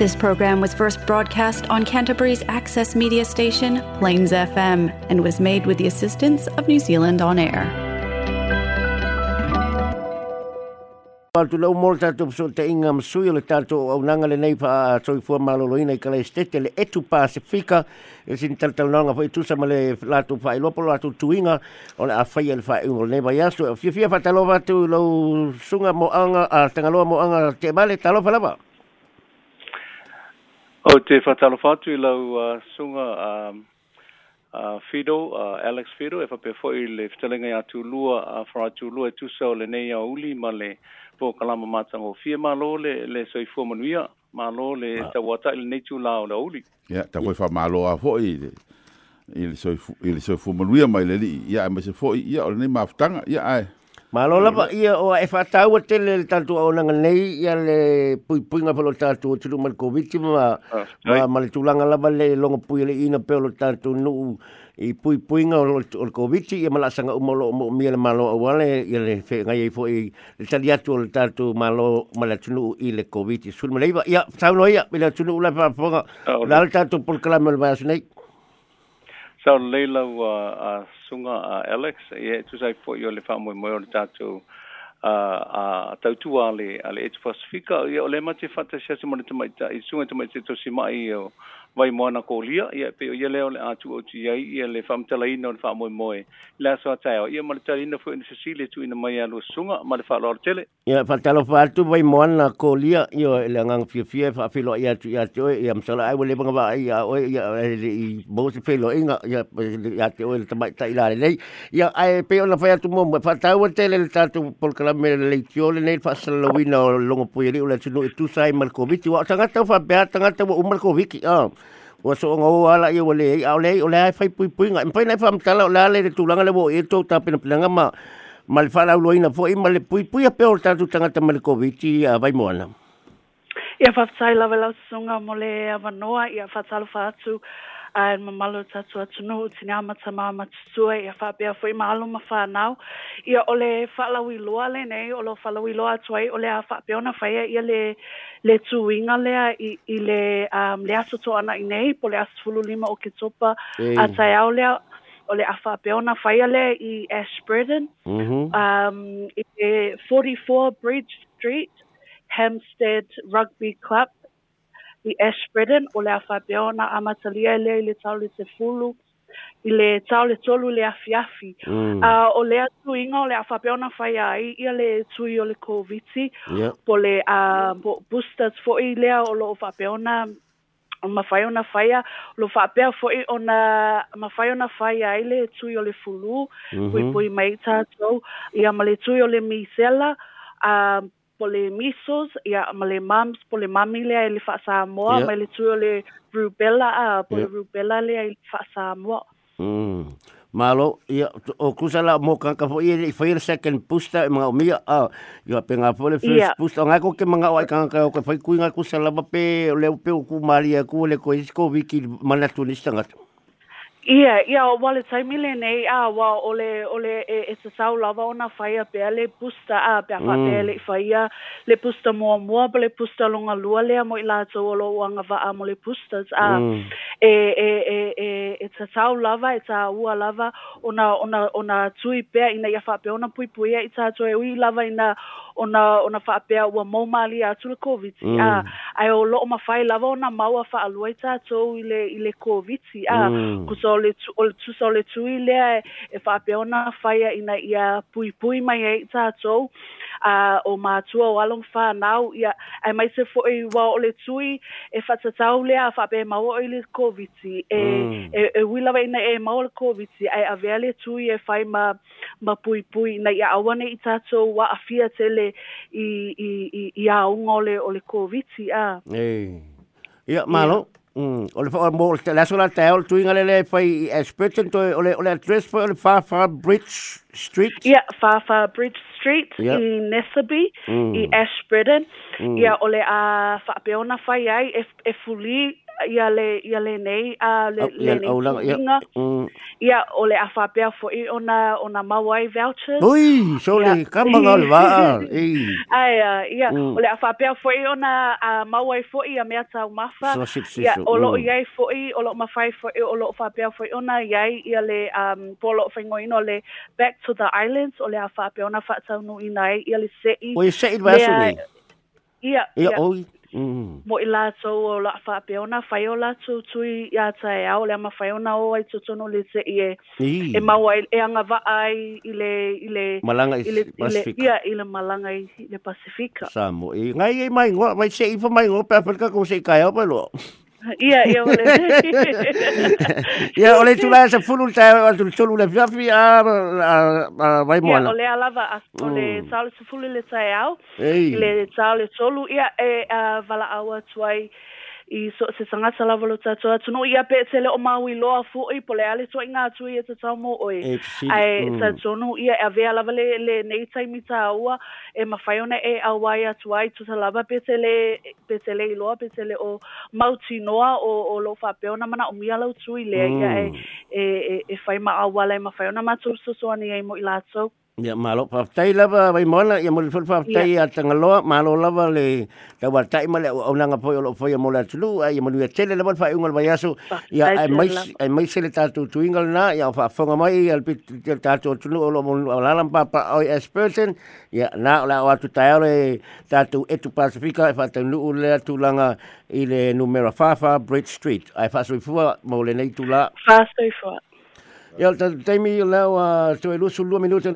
This program was first broadcast on Canterbury's access media station, Plains FM, and was made with the assistance of New Zealand On Air. Atu lau tātou pso te inga msui o le tātou au nanga le nei pa a toi fua i kala estete le etu Pasifika e sin nanga le lātou lātou tuinga o le ungo nei Fia fia lau sunga mo anga a tangaloa mo anga te male Oh, te whatalo whatu i lau uh, sunga a um, uh, uh, Fido, uh, Alex Fido, e whape fwoi le whetelenga i atu lua, a uh, whara atu lua e tusa o le nei uli, ma le po kalama mātango fie ma lo le, le soi fua manuia, ma lo le uh, tau atai le nei la o le uli. Ia, yeah, tau koe wha ma lo a fwoi i le, i le soi fua manuia mai le li, ia, e ma se fwoi, ia, o le nei mafutanga, ia, ai. Yeah, Malo lava ia o e whatau a tele le tatu au nanga nei ia le puipuinga pelo tatu o tiru mal koviti ma ah, ma ma le tulanga lava le longa pui le ina pelo tatu nuu i puipuinga o le koviti ia malasanga umolo mo mia le malo au ale ia le fe ngai i fo i le tali atu o le tatu malo ma le tunu i le koviti sulma leiva ia tau no ia le tunu ula paponga la le tatu pulkalama le vayasunei So leila wa a sunga a Alex e tu sai fo yo le famo mo yo le tatu a a tatu ale ale et fosfika yo le mate fatasia se mo le tmaita i sunga tmaita e to si mai yo vai moana ko lia ia pe ia leo le atu o ti ai ia le fam tala ina o le fam moe la soa tae o ia mali tala ina fu ina sisile tu ina mai alo sunga ma le fa'a tele ya fa talo fa atu vai moana ko lia ia le ngang fia fia fa filo ya tu ya tu ia msala ai le banga ba ia o e ia i bo se filo inga ia ya te o le tamai ta ilare nei ia ai pe na fa atu mo fa tau o tele le tatu pol kalame le tiole nei fa salo wina o longo puyeri e o le e tu sai mal kovici wa ta fa beha tangata wa umal kovici ah wa so ngo ala ye wale ya ole ole ai fai pui pui nga mpai na fam tala ole le de tulanga le bo e to ta pina pina ma mal fala ulo ina fo ima le pui pui a peor ta tu tanga ta male covid ya vai mo ana ya fa tsai la vela sunga mole le avanoa ya fa tsalo fa ai ma malo tatu atu no te nga mata ma matutua ia wha bea fwe ma alo ma wha nau ia ole whalau i loa le nei ole whalau i loa atuai ole a wha bea ona whaia ia le le tu inga lea i, i le um, le ato to ana i nei po le ato fulu lima o ke topa a tai au lea ole a wha bea whaia le i Ash Burden mhm. um, i 44 e Bridge Street Hampstead Rugby Club i Ashbridden o le awhabeona a matalia lea i le tau le te fulu i le tau le tolu le afiafi. Mm. Uh, o lea tu inga o le awhabeona whai ai i le tui o le covid yep. po le uh, boosters fo i lea o lo awhabeona ma fai ona faia lo fa pe fo i ona ma fai ona faia ile tu yo le fulu mm -hmm. pui pui mai ta to ia ma le tu le misela a ah, pole misos ya male mams pole mamile e le fasa mo male tuo rubella a pole yeah. rubella e le e fasa mo malo ya o kusala mo kan ka foi e foi second pusta ma mo mia a yo penga pole first yeah. pusta nga ko ke manga o kan ka ko foi kuinga kusa la pe le pe ku maria ku le ko isko viki manatunista nga Ia, ia, o wale taimile nei, a, wa, ole, ole, e, e te sau lava ona whaia pia le pusta, a, pia whate mm. le whaia, le pusta mua mua, pa le pusta longa lua lea mo i la o lo wanga wa a mo le pustas, a, mm. e, e, e, e, e te sau lava, e te ua lava, ona, ona, ona tui pea, ina ia whape, ona pui puia, i tātou e ui lava ina, ona ona fa apea wa mo mali a tu covid mm. a ai o lo ma fai lava ona maua fa aluaita to ile ile covid a mm. ku sole tu ol tu sole tu ile e fa apea ona fai ina ia pui pui mai ai ta to a o ma tu o along fa nau ia ai mai se fo e wa ole tui e fa tsa tau le a fa be ma o ile covid e mm. e, e wi lava ina e ma o covid ai a vele tui e fai ma ma pui pui na ia awane i tato wa afia tele i, i, i, i a ungole o le COVID a. Ei. Ia, malo. O le mo la sola te o tu ingale le fai expecten to ole ole o le address for le far far bridge street. Yeah, far far bridge street in Nesaby i mm. Ashbridden. Yeah, mm. ole a fa peona fai ai e, e fuli ia le ia le nei a le oh, le nei o la ia mm. ia o le afa pe fo i ona ona mawai vouchers ui so le kama ngol va ei ai ia mm. o le afa pe fo i ona a mawai fo i a mea tau mafa ia o lo mm. ia fo i o lo mafai fo i o lo fa pe fo i ona ia ia le um polo fo ngoino le back to the islands o le afa pe ona fa tau no ina ia le se i o se i va so ia ia Mm-hmm. Mo i lātou o la whāpeona, whai o lātou tui i atai au, le ama whai ona o ai tutono le te i e. E mau ai, e anga wa ai i le... I le malanga i le Pasifika. Ia, i le malanga i le Pasifika. Samo, i e ngai e mai ngō, mai se i fa mai ngō, pēpēr kako se i kai au pēlo. Iya, iya boleh. ya oleh sulah 10 saya waktu sulu lebih ah ah ah baik ah, mana. Ya lah. oleh alava ah, oleh sal 10 le saya au. Le sal le sulu ya eh ah, vala awat suai i so se sanga sala volo tsa tsoa tsuno ia petsele o maui lo afu i pole ale tsoa inga tsu i e tsa tsamo oi ai tsa mm. tsuno ia e ave ala vale le nei tsa mi tsa ua e mafayona e awai atua i tsa lava petsele petsele i lo petsele o mauti noa o o lo fa pe ona mana o mi ala tsu i le ia e, mm. e e e fai ma awala e mafayona ma tsu so so ani ai mo ilatso Ia malo pa tai ba vai mona ia mo fa fa tai a tanga loa malo la lava le ta wa tai male o nanga po o fo ia mo la tulu ai mo ia tele lava fa ungal vai aso ia ai mai ai mai sele ta tu tuingal na ia fa fonga mai al pit ta tu tulu o lo mo la lam pa pa o as person ia na la o tu tai ole ta tu e tu pacifica fa ta nu le tu langa i le ờ, numero fa fa bridge street ai fa so fua mo le nei tu la fa so fua ia ta taimi la o tu ờ, e lu su lu minuta